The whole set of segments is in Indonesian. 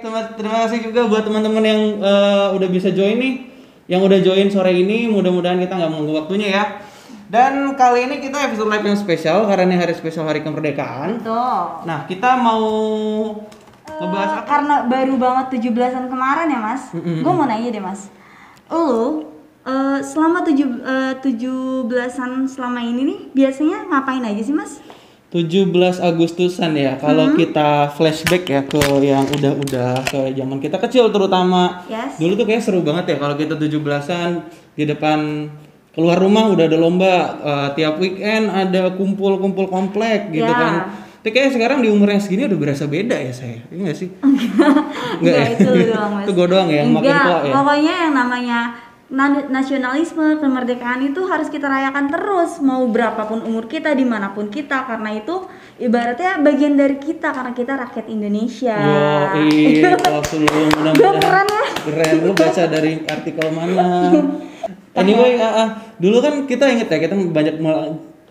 teman terima kasih juga buat teman-teman yang eh, udah bisa join nih. Yang udah join sore ini, mudah-mudahan kita nggak mengganggu waktunya ya. Dan kali ini kita episode live yang spesial karena ini hari spesial hari kemerdekaan. Tuh. Nah, kita mau ngebahas apa? Karena baru banget 17-an kemarin ya, Mas. Mm-mm. Gue mau nanya deh, Mas. Lu eh, selama tujuh eh, 17-an selama ini nih biasanya ngapain aja sih, Mas? 17 Agustusan ya. Kalau Hmm. kita flashback ya ke yang udah-udah ke zaman kita kecil terutama. Yes. Dulu tuh kayak seru banget ya kalau kita 17-an di depan keluar rumah udah ada lomba eh, tiap weekend ada kumpul-kumpul komplek gitu Ya. kan. Tapi kayak sekarang di umur yang segini udah berasa beda ya saya. Iya gak sih? Enggak, ya? itu doang, Mas. itu gue doang ya, yang makin Enggak, tua ya. pokoknya yang namanya na- nasionalisme, kemerdekaan itu harus kita rayakan terus mau berapapun umur kita, di mana pun kita karena itu ibaratnya bagian dari kita karena kita rakyat Indonesia. Yo, iya, langsung lu mudah-mudahan keren ya? keren. Lu baca dari artikel mana? Anyway, ah, ah, dulu kan kita inget ya kita banyak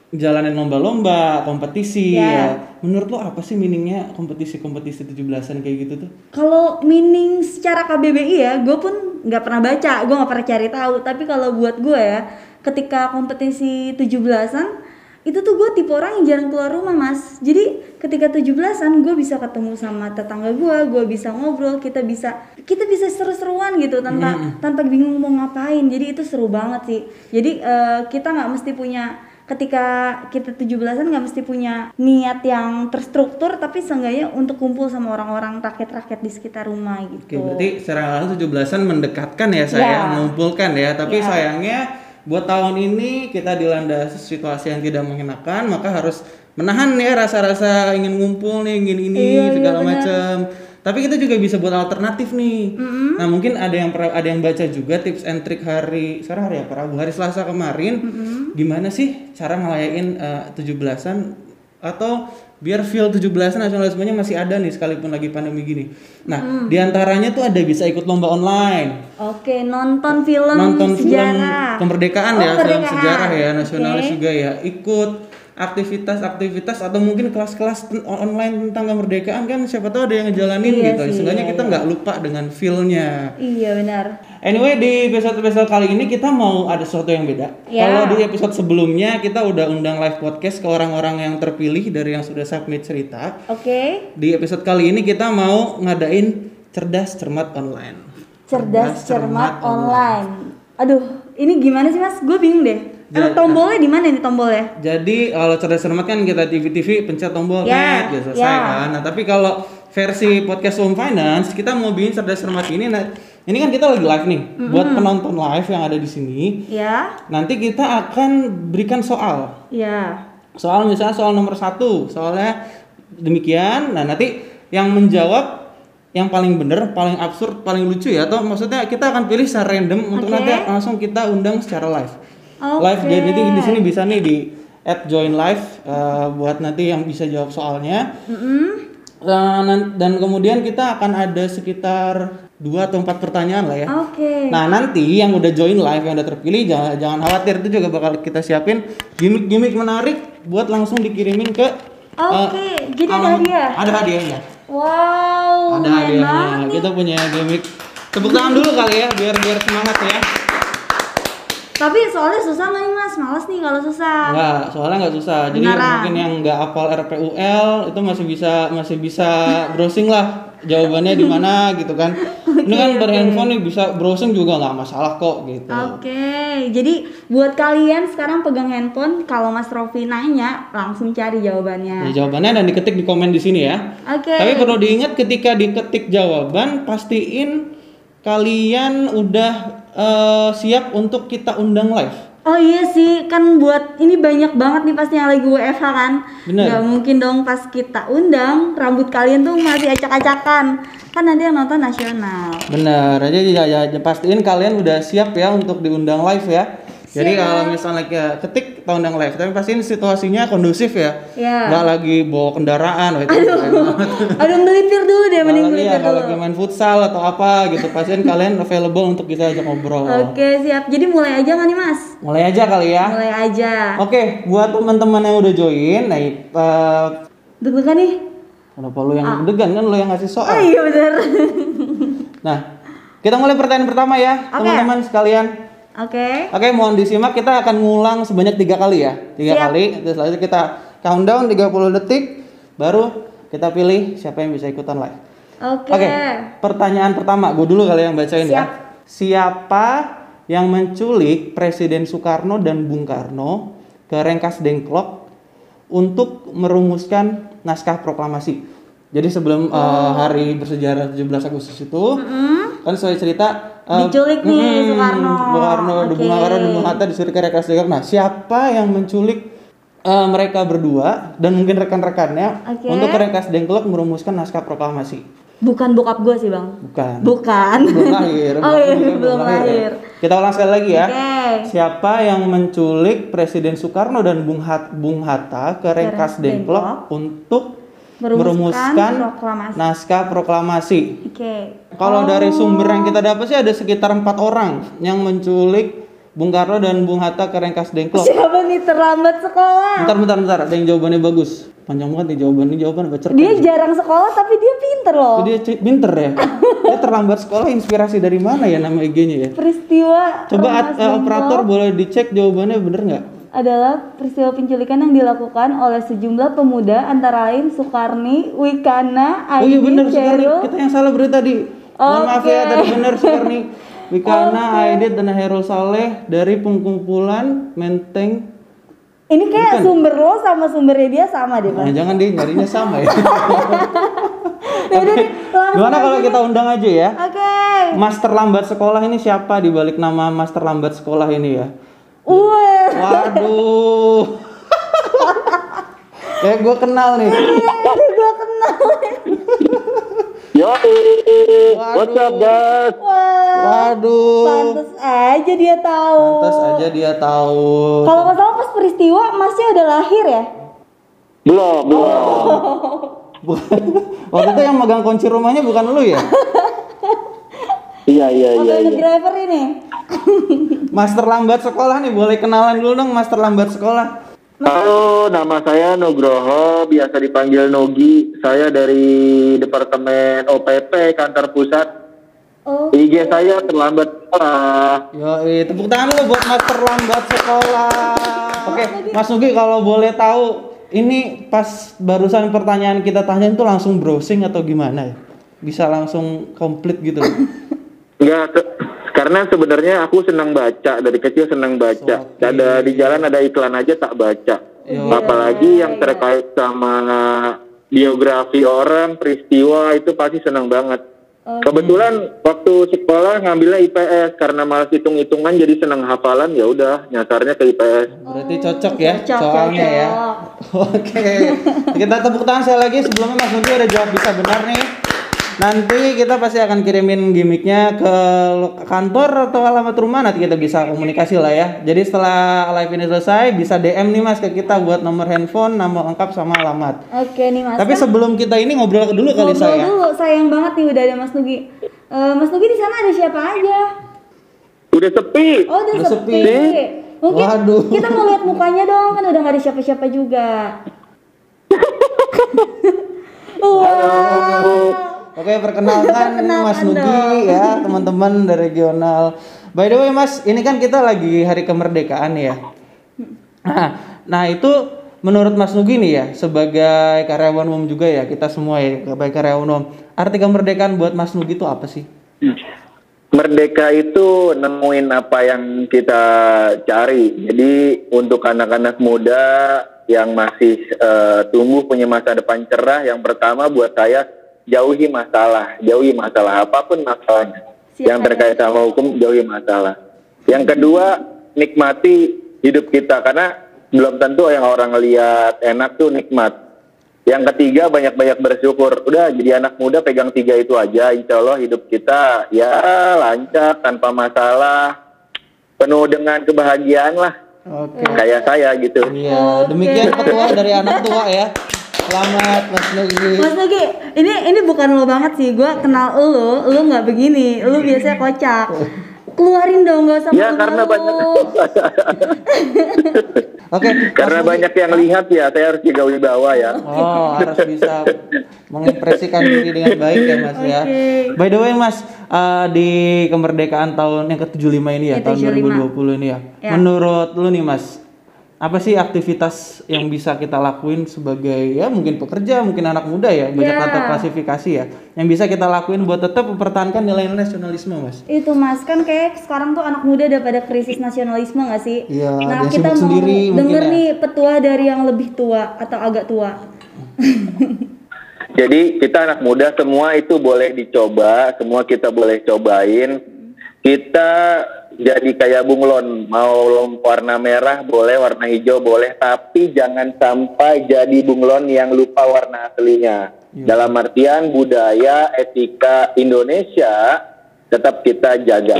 jalanin lomba-lomba, kompetisi Ya. ya. Menurut lo apa sih meaningnya kompetisi-kompetisi 17-an kayak gitu tuh? Kalau meaning secara KBBI ya, gue pun nggak pernah baca, gue nggak pernah cari tahu. Tapi kalau buat gue ya, ketika kompetisi 17-an, itu tuh gue tipe orang yang jarang keluar rumah mas. Jadi ketika 17-an gue bisa ketemu sama tetangga gue, gue bisa ngobrol, kita bisa kita bisa seru-seruan gitu tanpa tanpa bingung mau ngapain. Jadi itu seru banget sih. Jadi eh, kita nggak mesti punya ketika kita 17-an nggak mesti punya niat yang terstruktur tapi seenggaknya untuk kumpul sama orang-orang rakyat-rakyat di sekitar rumah Oke, gitu. berarti secara langsung 17-an mendekatkan ya saya, Ya. mengumpulkan ya. Tapi Ya. sayangnya buat tahun ini kita dilanda situasi yang tidak mengenakan, maka harus menahan ya rasa-rasa ingin ngumpul nih, ingin ini Iya, iya, segala benar. macam. Tapi kita juga bisa buat alternatif nih. Nah mungkin ada yang ada yang baca juga tips and trick hari sekarang hari apa Rabu hari Selasa kemarin. Gimana sih cara ngelayain eh, 17-an atau biar feel 17-an nasionalismenya masih ada nih sekalipun lagi pandemi gini. Nah, di antaranya tuh ada bisa ikut lomba online, Oke, nonton film nonton film sejarah. kemerdekaan Oh, ya, film kemerdekaan. sejarah ya, nasionalis Oke. juga ya. Ikut aktivitas-aktivitas atau mungkin kelas-kelas online tentang kemerdekaan kan siapa tahu ada yang ngejalanin Iya gitu. sih, Seenggaknya iya, kita nggak lupa dengan feel-nya. Iya benar. Anyway di episode-episode kali ini kita mau ada sesuatu yang beda. Ya. Kalau di episode sebelumnya kita udah undang live podcast ke orang-orang yang terpilih dari yang sudah submit cerita. Oke. Di episode kali ini kita mau ngadain cerdas cermat online. Cerdas cermat online. Aduh, ini gimana sih Mas? Gue bingung deh. Emang Ja- tombolnya di mana nih tombolnya? Jadi kalau cerdas cermat kan kita TV-TV pencet tombol Ya, net, ya selesai ya. kan. Nah tapi kalau versi podcast Home Finance kita mau bikin cerdas cermat ini. Nah ini kan kita lagi live nih. Buat penonton live yang ada di sini. Ya. Nanti kita akan berikan soal. Ya. Soal misalnya soal nomor satu, soalnya demikian. Nah nanti yang menjawab yang paling bener, paling absurd, paling lucu ya. Atau maksudnya kita akan pilih secara random untuk Oke. nanti langsung kita undang secara live. Oke. Live jadi di sini bisa nih di add join live eh, buat nanti yang bisa jawab soalnya. Eh, nan- dan kemudian kita akan ada sekitar dua atau empat pertanyaan lah ya. Oke. Nah nanti yang udah join live yang udah terpilih jangan jangan khawatir itu juga bakal kita siapin gimmick-gimmick menarik buat langsung dikirimin ke Oke, jadi ada hadiah. Ada hadiahnya. Wow, ada hadiahnya. Kita punya gimmick. Tepuk tangan dulu kali ya biar biar semangat ya. Tapi soalnya susah nggak nih mas? Males nih kalau susah. Enggak, soalnya nggak susah. Jadi Beneran. mungkin yang nggak hafal RPUL itu masih bisa masih bisa browsing lah jawabannya di mana gitu kan. Ini kan berhandphone nih bisa browsing juga nggak masalah kok gitu. Oke, jadi buat kalian sekarang pegang handphone, kalau Mas Rofi nanya, langsung cari jawabannya. Nah, jawabannya dan diketik di komen di sini ya. Oke. Tapi perlu diingat ketika diketik jawaban pastiin kalian udah eh, siap untuk kita undang live. Oh iya sih, kan buat ini banyak banget nih pasti yang lagi WFH kan. Bener. Gak mungkin dong pas kita undang, rambut kalian tuh masih acak-acakan. Kan nanti yang nonton nasional. Bener, jadi ya, ya, ya, pastiin kalian udah siap ya untuk diundang live ya. Jadi kalau misalnya ya, ketik kita undang live, tapi pastiin situasinya kondusif ya. Ya. Nggak lagi bawa kendaraan, itu banget. Aduh melipir dulu deh, mending iya, melipir kalau dulu. lagi main futsal atau apa gitu, pastiin kalian available untuk kita ajak ngobrol. Oke siap, jadi mulai aja nggak nih mas? Mulai aja kali ya. Mulai aja. Oke, buat teman-teman yang udah join, nah, eh, Deg-degan nih? Kenapa lu yang degan kan lu yang ngasih Oh soal. iya bener. Nah, kita mulai pertanyaan pertama ya, teman-teman sekalian. Oke. Oke, mohon disimak. Kita akan ngulang sebanyak tiga kali ya, tiga Siap. kali. Terus selanjutnya kita countdown 30 detik, baru kita pilih siapa yang bisa ikutan live. Oke. Oke, pertanyaan pertama, gue dulu kali yang bacain ya. Siap. Siapa yang menculik Presiden Soekarno dan Bung Karno ke Rengkas Dengklok untuk merumuskan naskah proklamasi? Jadi sebelum Oh. uh, hari bersejarah 17 Agustus itu, kan sesuai cerita uh, Diculik nih mm, Soekarno. Bung Karno, Oke. Bung Karno dan Bung Hatta disuruh ke Rengkas Dengklok. Nah, siapa yang menculik uh, mereka berdua dan mungkin rekan-rekannya Oke. untuk ke Rengkas Dengklok merumuskan naskah proklamasi? Bukan bokap gue sih bang. Bukan. Bukan. belum lahir. oh iya Belum belum lahir. Kita ulang sekali lagi ya. Oke. Siapa yang menculik Presiden Soekarno dan Bung, Hat- Bung Hatta ke Dengklok Dengklok. untuk Merumuskan merumuskan proklamasi. naskah proklamasi? Oke. Kalau dari sumber yang kita dapat sih ada sekitar empat orang yang menculik Bung Karno dan Bung Hatta ke Rengkas Dengklok. Siapa nih terlambat sekolah? Bentar, bentar, bentar. Ada yang jawabannya bagus. Panjang banget nih jawabannya. Jawaban baca Dia jarang sekolah tapi dia pinter loh. Dia pinter ya. Dia terlambat sekolah inspirasi dari mana ya nama IG-nya ya? Peristiwa Coba at- eh, operator boleh dicek jawabannya bener nggak? Adalah peristiwa penculikan yang dilakukan oleh sejumlah pemuda antara lain Soekarni, Wikana, Oh iya bener Soekarni. Kita yang salah berarti tadi. Mohon maaf ya tadi bener Soekarni. Wikana, Aidit, dan Herul Saleh dari pengkumpulan Menteng. Ini kayak sumber lo sama sumbernya dia sama deh, Nah, Bang. jangan deh nyarinya sama ya. Yaudah langsung Gimana kalau kita undang aja ya? Oke. Master lambat sekolah ini siapa di balik nama Master lambat sekolah ini ya? Wah. Waduh. Kayak gue kenal nih. Gue kenal. Yo, what's up guys? Wah. Waduh. Pantes aja dia tahu. Pantas aja dia tahu. Kalau nggak salah pas peristiwa masnya udah lahir ya? Belum, belum. Bukan. Waktu itu yang megang kunci rumahnya bukan lu ya? Iya, iya, Mobil iya, the iya. driver ini. Master lambat sekolah nih, boleh kenalan dulu dong Master lambat sekolah. Halo, nama saya Nugroho, biasa dipanggil Nogi. Saya dari Departemen OPP Kantor Pusat. Oh. IG saya terlambat sekolah. Yo, tepuk tangan dulu buat Master lambat sekolah. Oke, Mas Nugi kalau boleh tahu ini pas barusan pertanyaan kita tanya itu langsung browsing atau gimana ya? Bisa langsung komplit gitu. Enggak, se- karena sebenarnya aku senang baca dari kecil senang baca. Oke. Ada di jalan ada iklan aja tak baca. Yo. Apalagi yang terkait sama biografi orang, peristiwa itu pasti senang banget. Kebetulan waktu sekolah ngambilnya IPS karena malas hitung-hitungan jadi senang hafalan ya udah nyasarnya ke IPS. Berarti cocok ya cocok, soalnya ya. cocok. Oke. Kita tepuk tangan sekali lagi sebelumnya Mas Nugi udah jawab bisa benar nih. Nanti kita pasti akan kirimin gimmicknya ke kantor atau alamat rumah nanti kita bisa komunikasi lah ya. Jadi setelah live ini selesai bisa DM nih Mas ke kita buat nomor handphone, nama lengkap sama alamat. Oke nih Mas. Tapi Kan sebelum kita ini ngobrol dulu kali ngobrol saya. dulu, sayang banget nih udah ada Mas Nugi. Eh, Mas Nugi di sana ada siapa aja? Udah sepi. Oh udah, Udah sepi. sepi. Mungkin Waduh. kita mau lihat mukanya dong, kan udah gak ada siapa-siapa juga. Wah. Oke, perkenalkan Mas Nugi ya, teman-teman dari regional. By the way, Mas, ini kan kita lagi hari kemerdekaan ya. Nah, nah itu menurut Mas Nugi nih ya, sebagai karyawan umum juga ya, kita semua ya, sebagai karyawan umum. Arti kemerdekaan buat Mas Nugi itu apa sih? Merdeka itu nemuin apa yang kita cari. Jadi untuk anak-anak muda yang masih eh, tumbuh punya masa depan cerah, yang pertama buat saya jauhi masalah, jauhi masalah apa pun masalahnya. Siap, yang terkait sama hukum jauhi masalah. Yang kedua nikmati hidup kita karena belum tentu yang orang lihat enak tuh nikmat. Yang ketiga banyak-banyak bersyukur. Udah jadi anak muda pegang tiga itu aja. Insya Allah hidup kita ya lancar tanpa masalah, penuh dengan kebahagiaan lah. Oke. Kayak saya gitu. Iya, demikian petua dari anak tua ya. Selamat Mas Nugi. Mas Nugi, ini ini bukan lo banget sih. Gua kenal lo, lo nggak begini. Lo biasanya kocak. keluarin dong nggak usah Ya karena banyak Oke. karena banyak yang lihat ya, saya harus jaga wibawa ya. Oh, harus bisa mengekspresikan diri dengan baik ya Mas ya. Oke. By the way Mas, eh, di kemerdekaan tahun yang ke-75 ini ya, Ya, tahun 75. 2020 ini ya. Ya. Menurut lu nih Mas, apa sih aktivitas yang bisa kita lakuin sebagai ya mungkin pekerja, mungkin anak muda ya, banyak Ya. kata klasifikasi ya, yang bisa kita lakuin buat tetap mempertahankan nilai-nilai nasionalisme Mas? Itu mas kan kayak sekarang tuh anak muda udah pada krisis nasionalisme gak sih? Iya, nah kita mau sendiri mungkin denger ya. nih petua dari yang lebih tua atau agak tua. Jadi kita anak muda semua itu boleh dicoba, semua kita boleh cobain. Kita jadi kayak bunglon, mau warna merah boleh, warna hijau boleh, tapi jangan sampai jadi bunglon yang lupa warna aslinya. Dalam artian budaya, etika Indonesia tetap kita jaga.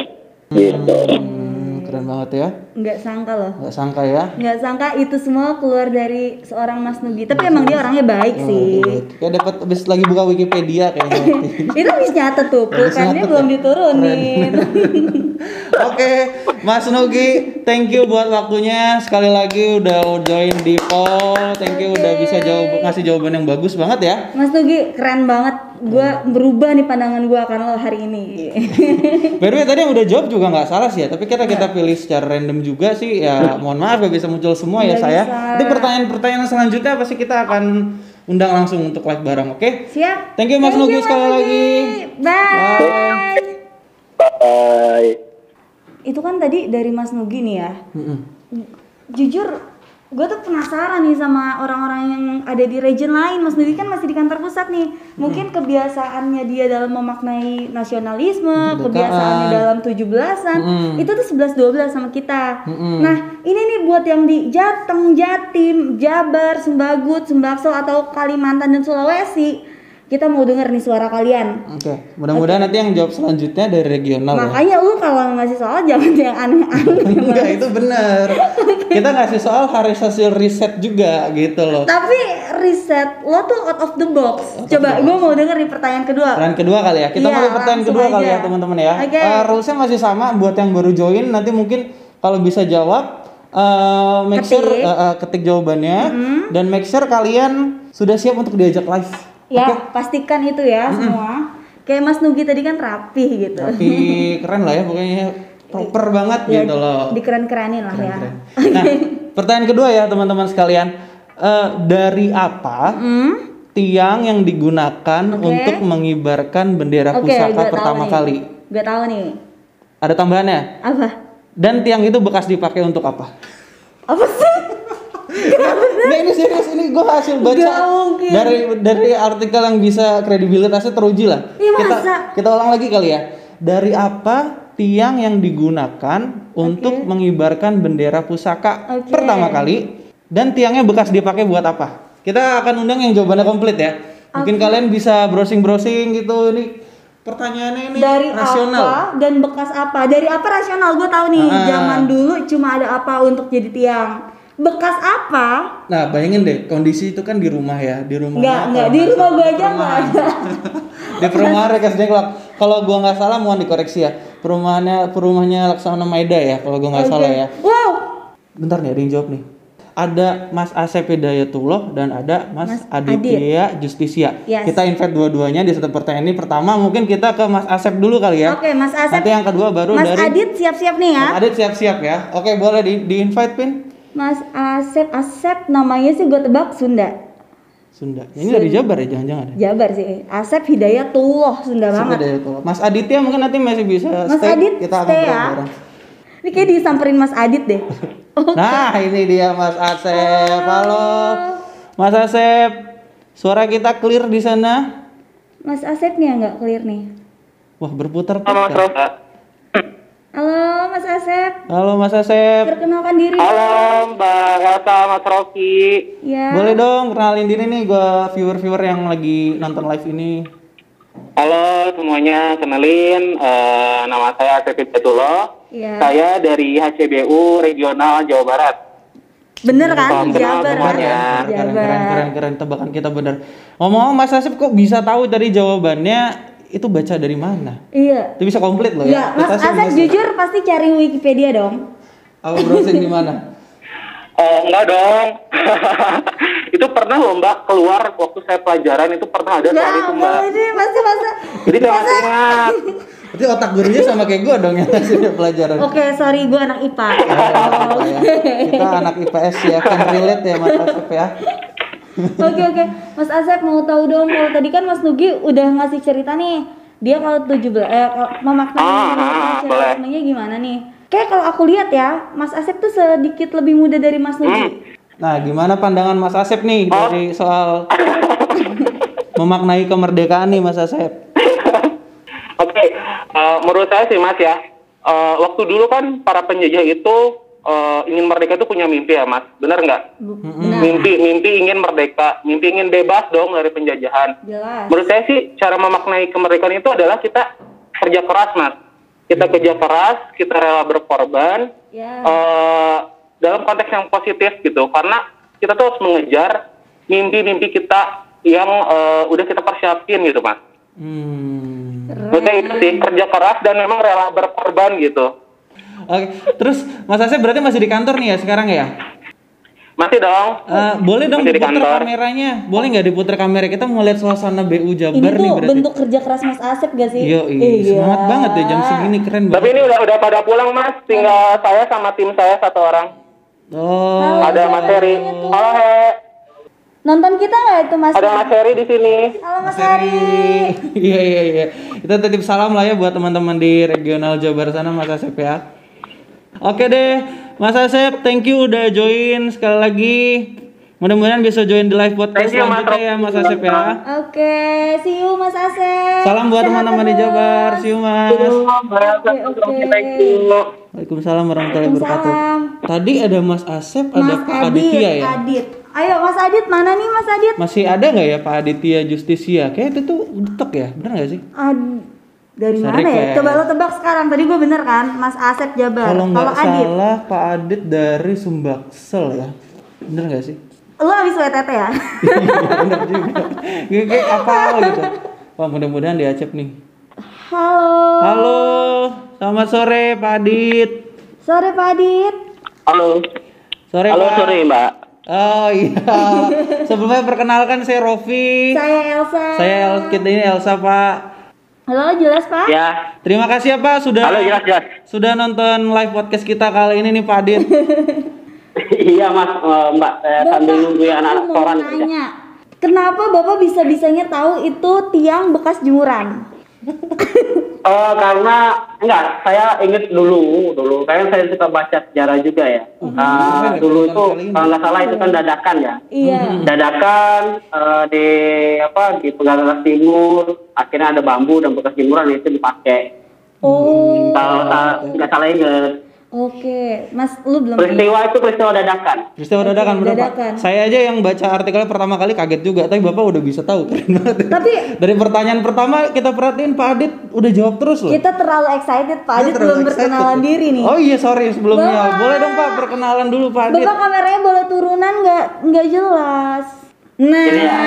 Gitu. Hmm, keren banget ya. Nggak sangka loh. Gak sangka ya. Nggak sangka itu semua keluar dari seorang Mas Nugi. Tapi emang dia orangnya baik sih. Kayak dapat habis lagi buka Wikipedia kayaknya. itu habis nyatet tuh, pulpennya belum diturunin. Oke, Mas Nugi, thank you buat waktunya. Sekali lagi udah join di poll. Thank you udah bisa jawab ngasih jawaban yang bagus banget ya. Mas Nugi keren banget. Gua berubah nih pandangan gua akan lo hari ini. By the way, tadi yang udah jawab juga nggak salah sih ya. Tapi kita kita pilih secara random juga sih. Ya, mohon maaf gak bisa muncul semua ya Nggak saya. Nanti pertanyaan-pertanyaan selanjutnya pasti kita akan undang langsung untuk live bareng, oke? Siap. Thank you, Mas Nugi, sekali lagi. Bye. Bye. Itu kan tadi dari Mas Nugi nih ya. Mm-mm. Jujur, gue tuh penasaran nih sama orang-orang yang ada di region lain. Mas Nugi kan masih di kantor pusat nih. Mungkin kebiasaannya dia dalam memaknai nasionalisme, Kemerdekaan. kebiasaannya dalam 17-an, Mm-mm. itu tuh 11-12 sama kita. Mm-mm. Nah, ini nih buat yang di Jateng, Jatim, Jabar, Sembagut, Sembakso atau Kalimantan dan Sulawesi. Kita mau denger nih suara kalian. Oke, mudah-mudahan nanti yang jawab selanjutnya dari regional ya. Makanya lu kalau ngasih soal jangan yang aneh-aneh. Enggak, itu benar. Kita ngasih soal harus hasil riset juga gitu loh. Tapi riset lo tuh out of the box. Coba gue mau denger nih pertanyaan kedua. Pertanyaan kedua kali ya. Kita Iya, mulai pertanyaan kedua kali aja. ya teman-teman ya. Oke. Eh, rulesnya masih sama buat yang baru join nanti mungkin kalau bisa jawab eh, make sure Ketik. eh, eh, ketik jawabannya dan make sure kalian sudah siap untuk diajak live. Ya, pastikan itu ya semua. Kayak Mas Nugi tadi kan rapih gitu. Tapi keren lah ya pokoknya proper banget Ya, gitu loh. Dikeren-kerenin lah ya. Keren. Nah, pertanyaan kedua ya teman-teman sekalian. Eh, dari apa Hmm? tiang yang digunakan untuk mengibarkan bendera Oke, pusaka pertama nih. kali? Gak tahu nih. Ada tambahannya? Apa? Dan tiang itu bekas dipakai untuk apa? Apa sih? Nggak ini serius ini gue hasil baca dari dari artikel yang bisa kredibilitasnya teruji lah. Iya, kita kita ulang lagi kali ya. Dari apa tiang yang digunakan untuk mengibarkan bendera pusaka Oke. pertama kali dan tiangnya bekas dipakai buat apa? Kita akan undang yang jawabannya komplit ya. Mungkin kalian bisa browsing-browsing gitu ini pertanyaannya ini Dari rasional. apa dan bekas apa? Dari apa rasional? Gue tahu nih. Ah. Zaman dulu cuma ada apa untuk jadi tiang. Bekas apa? Nah, bayangin deh kondisi itu kan di rumah ya, di rumah. Nggak, nggak. Di rumah gua aja nggak ada. di perumahan Rekas Dengklok. Kalau gua nggak salah mohon dikoreksi ya. Perumahannya perumahannya Laksana Maeda ya, kalau gua nggak Oke. salah ya. Wow. Bentar nih, ada yang jawab nih. Ada Mas Asep Hidayatullah dan ada Mas, Mas Aditya Justisia. Yes. Kita invite dua-duanya di satu pertanyaan ini. Pertama mungkin kita ke Mas Asep dulu kali ya. Oke, Mas Asep. Nanti yang kedua baru Mas dari Adit siap-siap nih ya. Mas Adit siap-siap ya. Oke, boleh di, di invite Pin. Mas Asep, Asep namanya sih gue tebak Sunda. Sunda. Ini dari Jabar ya, jangan-jangan. ya? Jabar sih. Asep Hidayatullah Sunda Asep banget. Hidayatullah. Mas Aditya mungkin nanti masih bisa Mas stay. Adit kita akan stay ya. bareng. Ini kayak disamperin Mas Adit deh. Nah, ini dia Mas Asep. Halo. Mas Asep. Suara kita clear di sana. Mas Asepnya nggak clear nih. Wah, berputar Halo Mas Rosa. Halo Mas Asep, Halo Mas Asep. perkenalkan diri. Halo Mbak Elsa, Mas Rocky. Ya. Boleh dong kenalin diri nih gua viewer-viewer yang lagi nonton live ini. Halo semuanya, kenalin eh, nama saya Asep Hidayatullah. Ya. Saya dari HCBU Regional Jawa Barat. Bener kan? Jabar. kan? Keren, Jabar. keren, keren, keren, tebakan kita bener. Ngomong-ngomong Mas Asep kok bisa tahu dari jawabannya itu baca dari mana? Iya. Itu bisa komplit loh Iya, ya. Mas Asep bisa- jujur pasti cari Wikipedia dong. Apa browsing di mana? Oh enggak dong. itu pernah loh mbak keluar waktu saya pelajaran itu pernah ada soal itu mbak. ini pasti masa. Jadi masih ingat. Berarti otak gurunya sama kayak gue dong dia pelajaran. Oke, sorry gue anak IPA. Oh, ya. Kita anak IPS ya, kan relate ya Mas Asep ya. Oke oke, Mas Asep mau tahu dong kalau tadi kan Mas Nugi udah ngasih cerita nih. Dia kalau 17 eh kalau memaknai Ah, ah, nasionalismenya gimana nih? Kayak kalau aku lihat ya, Mas Asep tuh sedikit lebih muda dari Mas Nugi. Nah, gimana pandangan Mas Asep nih Oh. dari soal memaknai kemerdekaan nih Mas Asep? Oke, eh, menurut saya sih mas ya, eh, waktu dulu kan para penjajah itu eh, ingin merdeka itu punya mimpi ya mas, benar nggak? Mimpi, mimpi ingin merdeka, mimpi ingin bebas dong dari penjajahan. Jelas. Menurut saya sih cara memaknai kemerdekaan itu adalah kita kerja keras mas. Kita kerja keras, kita rela berkorban Ya. eh, dalam konteks yang positif gitu. Karena kita tuh harus mengejar mimpi-mimpi kita yang eh, udah kita persiapin gitu mas. Hmm. Menurut saya itu sih kerja keras dan memang rela berkorban gitu. Oke, terus Mas Asep berarti masih di kantor nih ya sekarang ya? Masih dong. Eh, boleh dong Masih di diputar kantor. kameranya? Boleh nggak diputar kamera? Kita mau lihat suasana BU Jabar Ini nih tuh berarti. bentuk kerja keras Mas Asep gak sih? Yo, semangat banget ya jam segini keren Tapi banget. ini udah udah pada pulang mas. Tinggal saya sama tim saya satu orang. Oh, Ada Mas Heri. Halo He. Nonton kita nggak itu Mas? Ada Mas Heri di sini. Halo Mas Hari. Iya iya iya. Kita titip salam lah ya buat teman-teman di regional Jabar sana Mas Asep ya. Oke deh, Mas Asep, thank you udah join sekali lagi. Mudah-mudahan bisa join di live podcast Thank you, Mas selanjutnya ya Mas Asep ya. Oke, see you Mas Asep. Salam buat teman-teman di. Jabar. See you Mas. Oke, oke. Thank you. Waalaikumsalam warahmatullahi wabarakatuh. Tadi ada Mas Asep, ada Mas Pak Adit, Aditya ya. Adit. Ayo Mas Adit, mana nih Mas Adit? Masih ada nggak ya Pak Aditya Justisia? Kayak itu tuh detok ya, bener nggak sih? Ad- dari Sorry, mana ya? kayak- Coba lo tebak sekarang. Tadi gue bener kan? Mas Asep Jabar. Kalau nggak Adit, salah Pak Adit dari Sumbaksel ya, bener nggak sih? lo habis WTT ya? Iya, bener juga. Kayak kayak apa gitu. Wah mudah-mudahan di Acep nih. Halo. Halo, selamat sore Pak Adit. Sore Pak Adit. Halo. Sore Halo Pak. sore Mbak. Oh iya. Sebelumnya perkenalkan saya Rofi. Saya Elsa. Saya El kita ini Elsa Pak. Halo, jelas Pak? Ya. Terima kasih ya Pak sudah Halo jelas jelas. sudah nonton live podcast kita kali ini nih Pak Adit. iya Mas Eh, Mbak. Saya sambil nunggu anak-anak koran. nanya. Kenapa Bapak bisa-bisanya tahu itu tiang bekas jemuran? Oh karena enggak, saya inget dulu, dulu kayak saya suka baca sejarah juga ya. Ya, dulu itu kalau nggak salah itu kan dadakan ya. Iya. Dadakan eh, di apa di Pegagas Timur, akhirnya ada bambu dan bekas jemuran itu dipakai. Oh, Kalau nggak salah inget. Oke. Mas, lu belum Peristiwa itu peristiwa dadakan. Peristiwa dadakan Pak. dadakan. Saya aja yang baca artikelnya pertama kali kaget juga, tapi Bapak udah bisa tahu. Tapi Dari pertanyaan pertama kita perhatiin Pak Adit udah jawab terus loh. kita terlalu excited Pak Adit belum excited berkenalan tuh. diri nih. Oh iya sorry sebelumnya. Bapak. Boleh dong Pak perkenalan dulu Pak Adit. Bapak kameranya boleh turunan nggak nggak jelas. Nah, ya.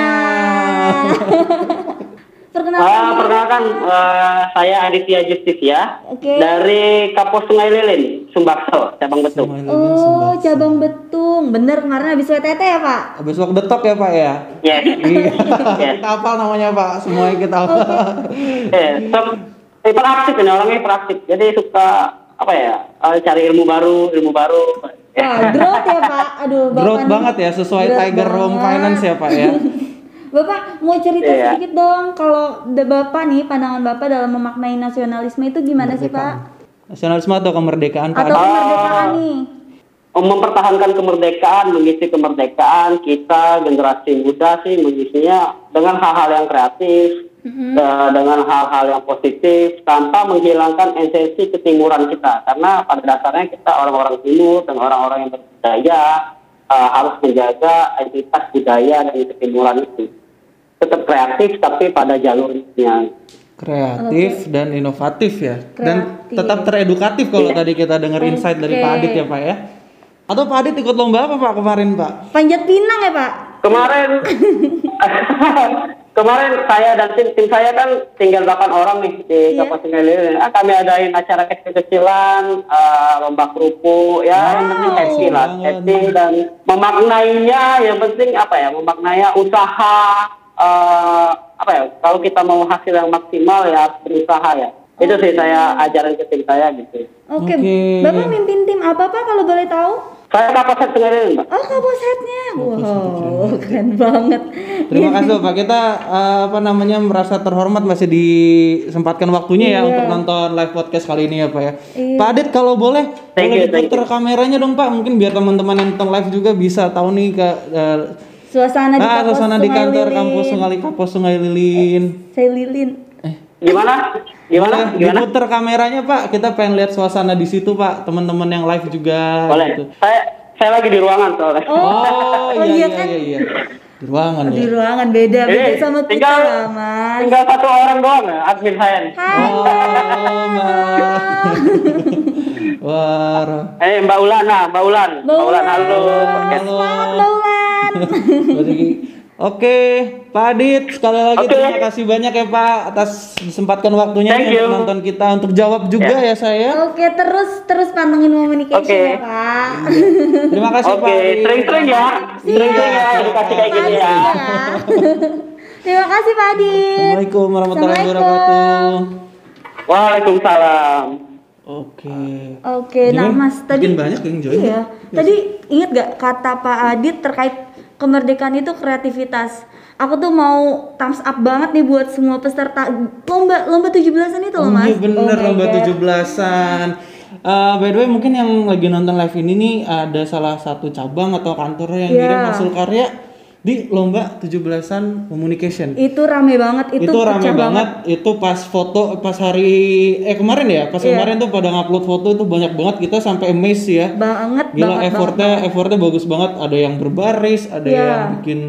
perkenalkan. Ah, perkenalkan eh, saya Aditya Justisia Oke. dari Kapus Sungai Lilin, Sumbaksel, cabang Betung. Oh, sembah. cabang betung. Bener kemarin habis WTT ya, Pak? Habis waktu detok ya Pak ya. Yes. Iya. Yes. kita hafal namanya Pak. Semuanya kita hafal. Eh, so, hiperaktif ini orangnya hiperaktif. Jadi suka apa ya? eh, cari ilmu baru, ilmu baru. Wah, growth ya, Pak. Aduh, Bapak Growth nih. banget ya sesuai Growth Tiger Home banget. Finance ya Pak ya. Bapak mau cerita Iya. sedikit dong kalau Bapak nih pandangan Bapak dalam memaknai nasionalisme itu gimana sih, Pak? Nasionalisme atau kemerdekaan Pak Atau Adit? kemerdekaan nih? Mempertahankan kemerdekaan, mengisi kemerdekaan, kita generasi muda sih mengisinya dengan hal-hal yang kreatif, eh, dengan hal-hal yang positif, tanpa menghilangkan esensi ketimuran kita. Karena pada dasarnya kita orang-orang timur dan orang-orang yang berbudaya eh, harus menjaga entitas budaya dan ketimuran itu. Tetap kreatif tapi pada jalurnya. Kreatif dan inovatif ya. Dan Kreatif. tetap teredukatif kalau tadi kita dengar insight dari. Pak Adit ya Pak ya. Atau Pak Adit ikut lomba apa Pak kemarin Pak? Panjat pinang ya, Pak? Kemarin kemarin saya dan tim tim saya kan tinggal 8 orang nih di Iya. Kabupaten Lilin. Ah, kami adain acara kecil-kecilan, eh, lomba kerupuk, ya yang penting happy lah, happy dan memaknainya. Yang penting apa ya, memaknainya usaha. Eh, apa ya? Kalau kita mau hasil yang maksimal ya berusaha ya. Itu sih saya ajaran ke tim saya gitu. Oke. Oke. Bapak mimpin tim apa Pak kalau boleh tahu? Saya Lilin, Mbak. Oh, kaposetnya. Wow, keren banget. Terima kasih Pak. Kita eh, apa namanya merasa terhormat masih disempatkan waktunya ya Iya. untuk nonton live podcast kali ini ya Pak ya. Iya. Pak Adit kalau boleh Thank boleh you, diputar kameranya dong Pak. Mungkin biar teman-teman yang nonton live juga bisa tahu nih ke eh, Suasana di ah, kampus suasana di kantor Lilin. kampus Sungai Kampus Sungai Lilin. Saya Lilin. Eh, Gimana? Gimana? boleh Gimana? diputar kameranya Pak. Kita pengen lihat suasana di situ Pak. Teman-teman yang live juga. Boleh. gitu. Saya saya lagi di ruangan soalnya. Oh, Oh, oh, iya, iya iya, kan? iya, iya. Di ruangan Di ya. ruangan beda, beda Eh, sama kita tinggal lah, Mas. tinggal satu orang doang ya admin saya nih. Hai. Oh, Mbak. Wah. Eh Mbak Ulana, Mbak Ulan, Mbak Ulan, halo. Halo. Semangat Baulan. Oke, Pak Adit, sekali lagi Oke. terima kasih banyak ya Pak atas disempatkan waktunya Thank nih untuk you. nonton kita untuk jawab juga ya saya. Oke, terus terus pantengin communication Oke. ya, Pak. Terima kasih Pak. Oke, Adit. sering-sering ya, sering-sering ya edukasi kayak gini ya. Terima kasih Pak Adi. Assalamualaikum warahmatullahi wabarakatuh. Waalaikumsalam. Oke. Oke, nah Gimana? Mas tadi Makin banyak yang join. Iya. Tadi inget gak kata Pak Adit terkait kemerdekaan itu kreativitas. Aku tuh mau thumbs up banget nih buat semua peserta lomba lomba 17-an itu loh, Oh Mas. iya bener Oh lomba God. 17-an. Eh, by the way mungkin yang lagi nonton live ini nih ada salah satu cabang atau kantor yang Iya. ngirim hasil karya di lomba 17-an communication. Itu rame banget, itu, itu, rame pecah banget. itu pas foto pas hari eh kemarin ya pas Iya. kemarin tuh pada ngupload foto itu banyak banget kita sampai amazed ya Banget, gila banget, effortnya effortnya bagus banget ada yang berbaris ada Iya. yang bikin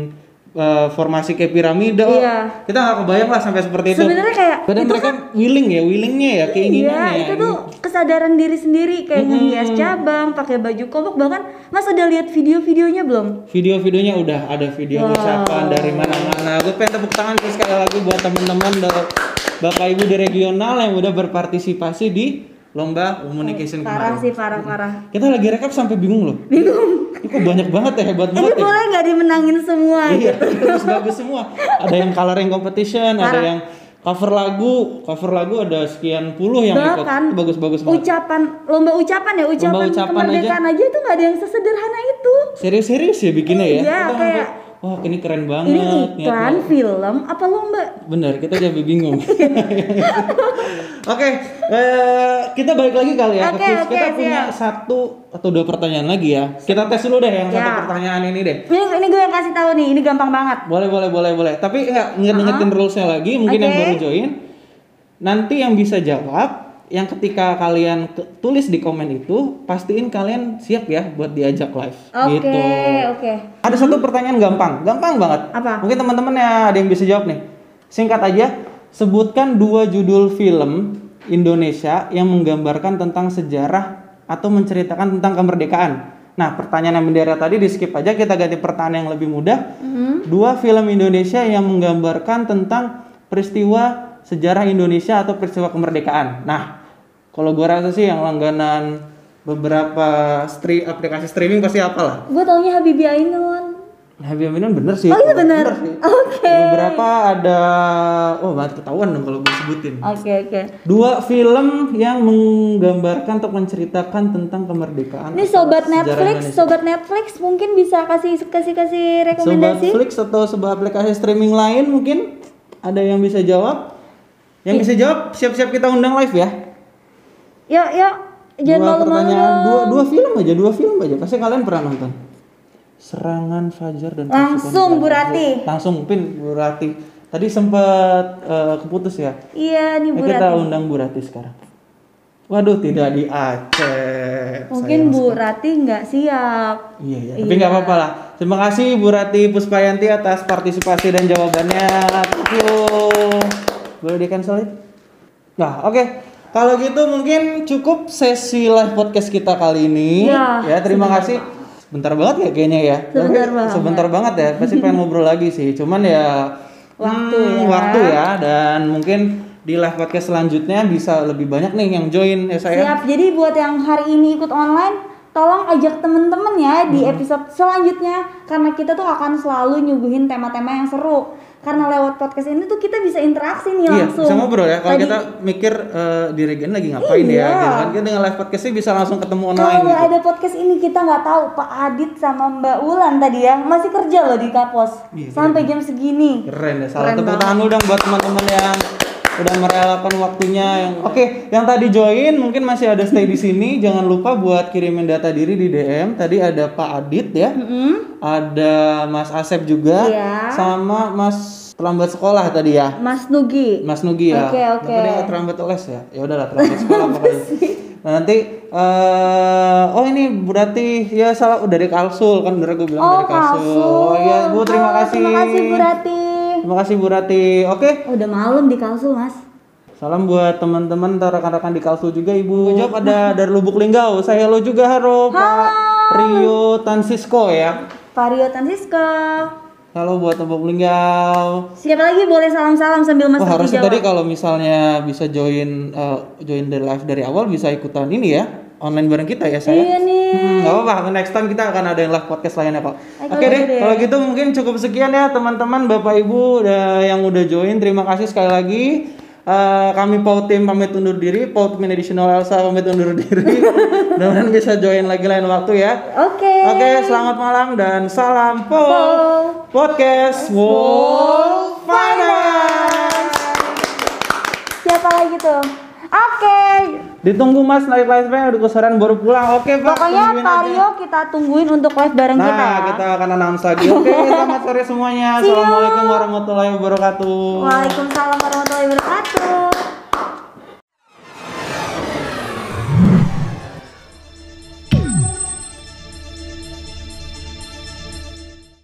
eh, formasi kayak piramida Oh, Iya. kita nggak kebayang lah sampai seperti itu Sebenarnya kayak Padahal itu mereka willing ya willingnya ya keinginannya Iya, ya. itu tuh kesadaran diri sendiri kayak ngehias cabang, pakai baju kobok bahkan Mas udah lihat video-videonya belum? video-videonya udah ada video ucapan dari mana-mana. Gue pengen tepuk tangan sih sekali lagi buat teman-teman bapak ibu di regional yang udah berpartisipasi di lomba communication Parah kemarin. sih, parah parah. kita lagi rekap sampai bingung loh. Bingung. Kok banyak banget ya hebat Ini banget ya? boleh nggak dimenangin semua iya gitu? bagus-bagus semua. Ada yang coloring competition ada Parah. yang cover lagu cover lagu ada sekian puluh yang ikut Bahkan Itu bagus-bagus banget ucapan lomba ucapan ya ucapan, ucapan kemerdekaan aja. tuh nggak ada yang sesederhana itu. serius-serius ya bikinnya ya Iya, kayak- wah ini keren banget Ini niatnya." iklan, film, apa lomba? Bener, kita jadi bingung. Oke, eh, kita balik lagi kali ya. quiz. oke, kita punya siap. satu atau dua pertanyaan lagi ya. Kita tes dulu deh yang satu Ya. pertanyaan ini deh. Ini ini gue yang kasih tahu nih, ini gampang banget. Boleh, boleh, boleh, boleh. Tapi enggak inget-ingetin rulesnya lagi. Mungkin yang Oke. baru join. Nanti yang bisa jawab, yang ketika kalian ke- tulis di komen itu, pastiin kalian siap ya buat diajak live. Oke, Gitu. oke. Ada satu pertanyaan gampang, gampang banget. Apa? Mungkin teman-teman ya ada yang bisa jawab nih. Singkat aja, sebutkan dua judul film Indonesia yang menggambarkan tentang sejarah atau menceritakan tentang kemerdekaan. Nah, pertanyaan yang bendera tadi di skip aja, kita ganti pertanyaan yang lebih mudah. Dua film Indonesia yang menggambarkan tentang peristiwa sejarah Indonesia atau peristiwa kemerdekaan. Nah, kalau gua rasa sih yang langganan beberapa stri aplikasi streaming pasti apalah. Gue taunya Habibie Ainun. Habib Aminun bener sih. Oh iya bener. sih. Oke. Beberapa ada, oh banget ketahuan dong kalau gue sebutin. Oke oke. Dua film yang menggambarkan atau menceritakan tentang kemerdekaan. Ini sobat Netflix, Indonesia. sobat Netflix mungkin bisa kasih kasih kasih Sobat rekomendasi. Flix atau sebuah aplikasi streaming lain mungkin ada yang bisa jawab. Yang bisa jawab siap-siap kita undang live ya. Yuk yuk, jangan dua malu-malu. dua, dua film aja, dua film aja. Pasti kalian pernah nonton. Serangan Fajar dan Langsung, Pasukan Bu Rati. Pramuka. Langsung Pin Bu Rati. Tadi sempat eh, keputus ya. Iya nih Eh, Bu kita undang Bu Rati sekarang. Waduh, tidak di Aceh. Mungkin Sayang Bu sekali. Rati nggak siap. Iya, iya. Tapi nggak apa-apa lah. Terima kasih Bu Rati Puspayanti atas partisipasi dan jawabannya. Thank you. Boleh di cancel itu? Nah, oke. Kalau gitu mungkin cukup sesi live podcast kita kali ini. Ya, terima kasih. Sebentar banget ya kayaknya ya. Sebentar Tapi banget. Sebentar banget ya. Pasti pengen ngobrol lagi sih. Cuman ya waktu Hmm, ya. Waktu ya dan mungkin di live podcast selanjutnya bisa lebih banyak nih yang join ya saya. Siap. Jadi buat yang hari ini ikut online, tolong ajak temen-temen ya di Hmm. episode selanjutnya karena kita tuh akan selalu nyuguhin tema-tema yang seru. Karena lewat podcast ini tuh kita bisa interaksi nih Iya, langsung. bisa ngobrol ya. Kalau kita mikir eh, di Regen lagi ngapain ya, Iya. gitu kan. Kita dengan live podcastnya bisa langsung ketemu online Kalau gitu. ada podcast ini kita nggak tahu Pak Adit sama Mbak Wulan tadi ya masih kerja loh di Kapos Iya, sampai jam segini. Keren ya. Salah Keren tepuk tangan dulu dong buat teman-teman yang udah merelakan waktunya yang Oke, yang tadi join mungkin masih ada stay di sini. Jangan lupa buat kirimin data diri di DM. Tadi ada Pak Adit ya. Ada Mas Asep juga Iya. sama Mas terlambat sekolah tadi ya. Mas Nugi. Mas Nugi ya. Oke, oke. Bapak dia terlambat les ya? Ya udahlah terlambat sekolah pokoknya. Nah, nanti eh oh ini berarti ya salah udah dari Kalsul kan udah gue bilang Oh, dari Kalsul. Kalsul. Oh iya Bu terima kasih. Terima kasih Bu Rati. Terima kasih Bu Rati. Oke. Udah malam di Kalsul, Mas. Salam buat teman-teman atau rekan-rekan di Kalsul juga Ibu. Jawab ada dari Lubuk Linggau. Saya lo juga halo Pak Rio Tansisko ya. Vario Tansisko. Halo buat Lubuk Linggau. Siapa lagi boleh salam-salam sambil Mas Wah, harusnya jawab. tadi kalau misalnya bisa join eh, join the live dari awal bisa ikutan ini ya online bareng kita ya saya. Iya nih. Hmm, apa-apa. Next time kita akan ada yang live podcast lainnya pak. Oke, Oke deh. deh. Kalau gitu mungkin cukup sekian ya teman-teman, bapak ibu udah- yang udah join. Terima kasih sekali lagi. Eh, kami Paut Tim pamit undur diri, Paut Min Additional Elsa pamit undur diri. Mudah-mudahan bisa join lagi lain waktu ya. Oke. Oke, selamat malam dan salam Paul Paul. Podcast World Finance. Siapa lagi tuh? Oke. Ditunggu Mas naik live nya udah kesaran baru pulang. Oke Pak. Pokoknya tungguin Pak aja. Rio kita tungguin untuk live bareng Nah, kita ya. kita akan announce lagi. Oke, selamat sore semuanya. Assalamualaikum warahmatullahi wabarakatuh. Waalaikumsalam warahmatullahi wabarakatuh.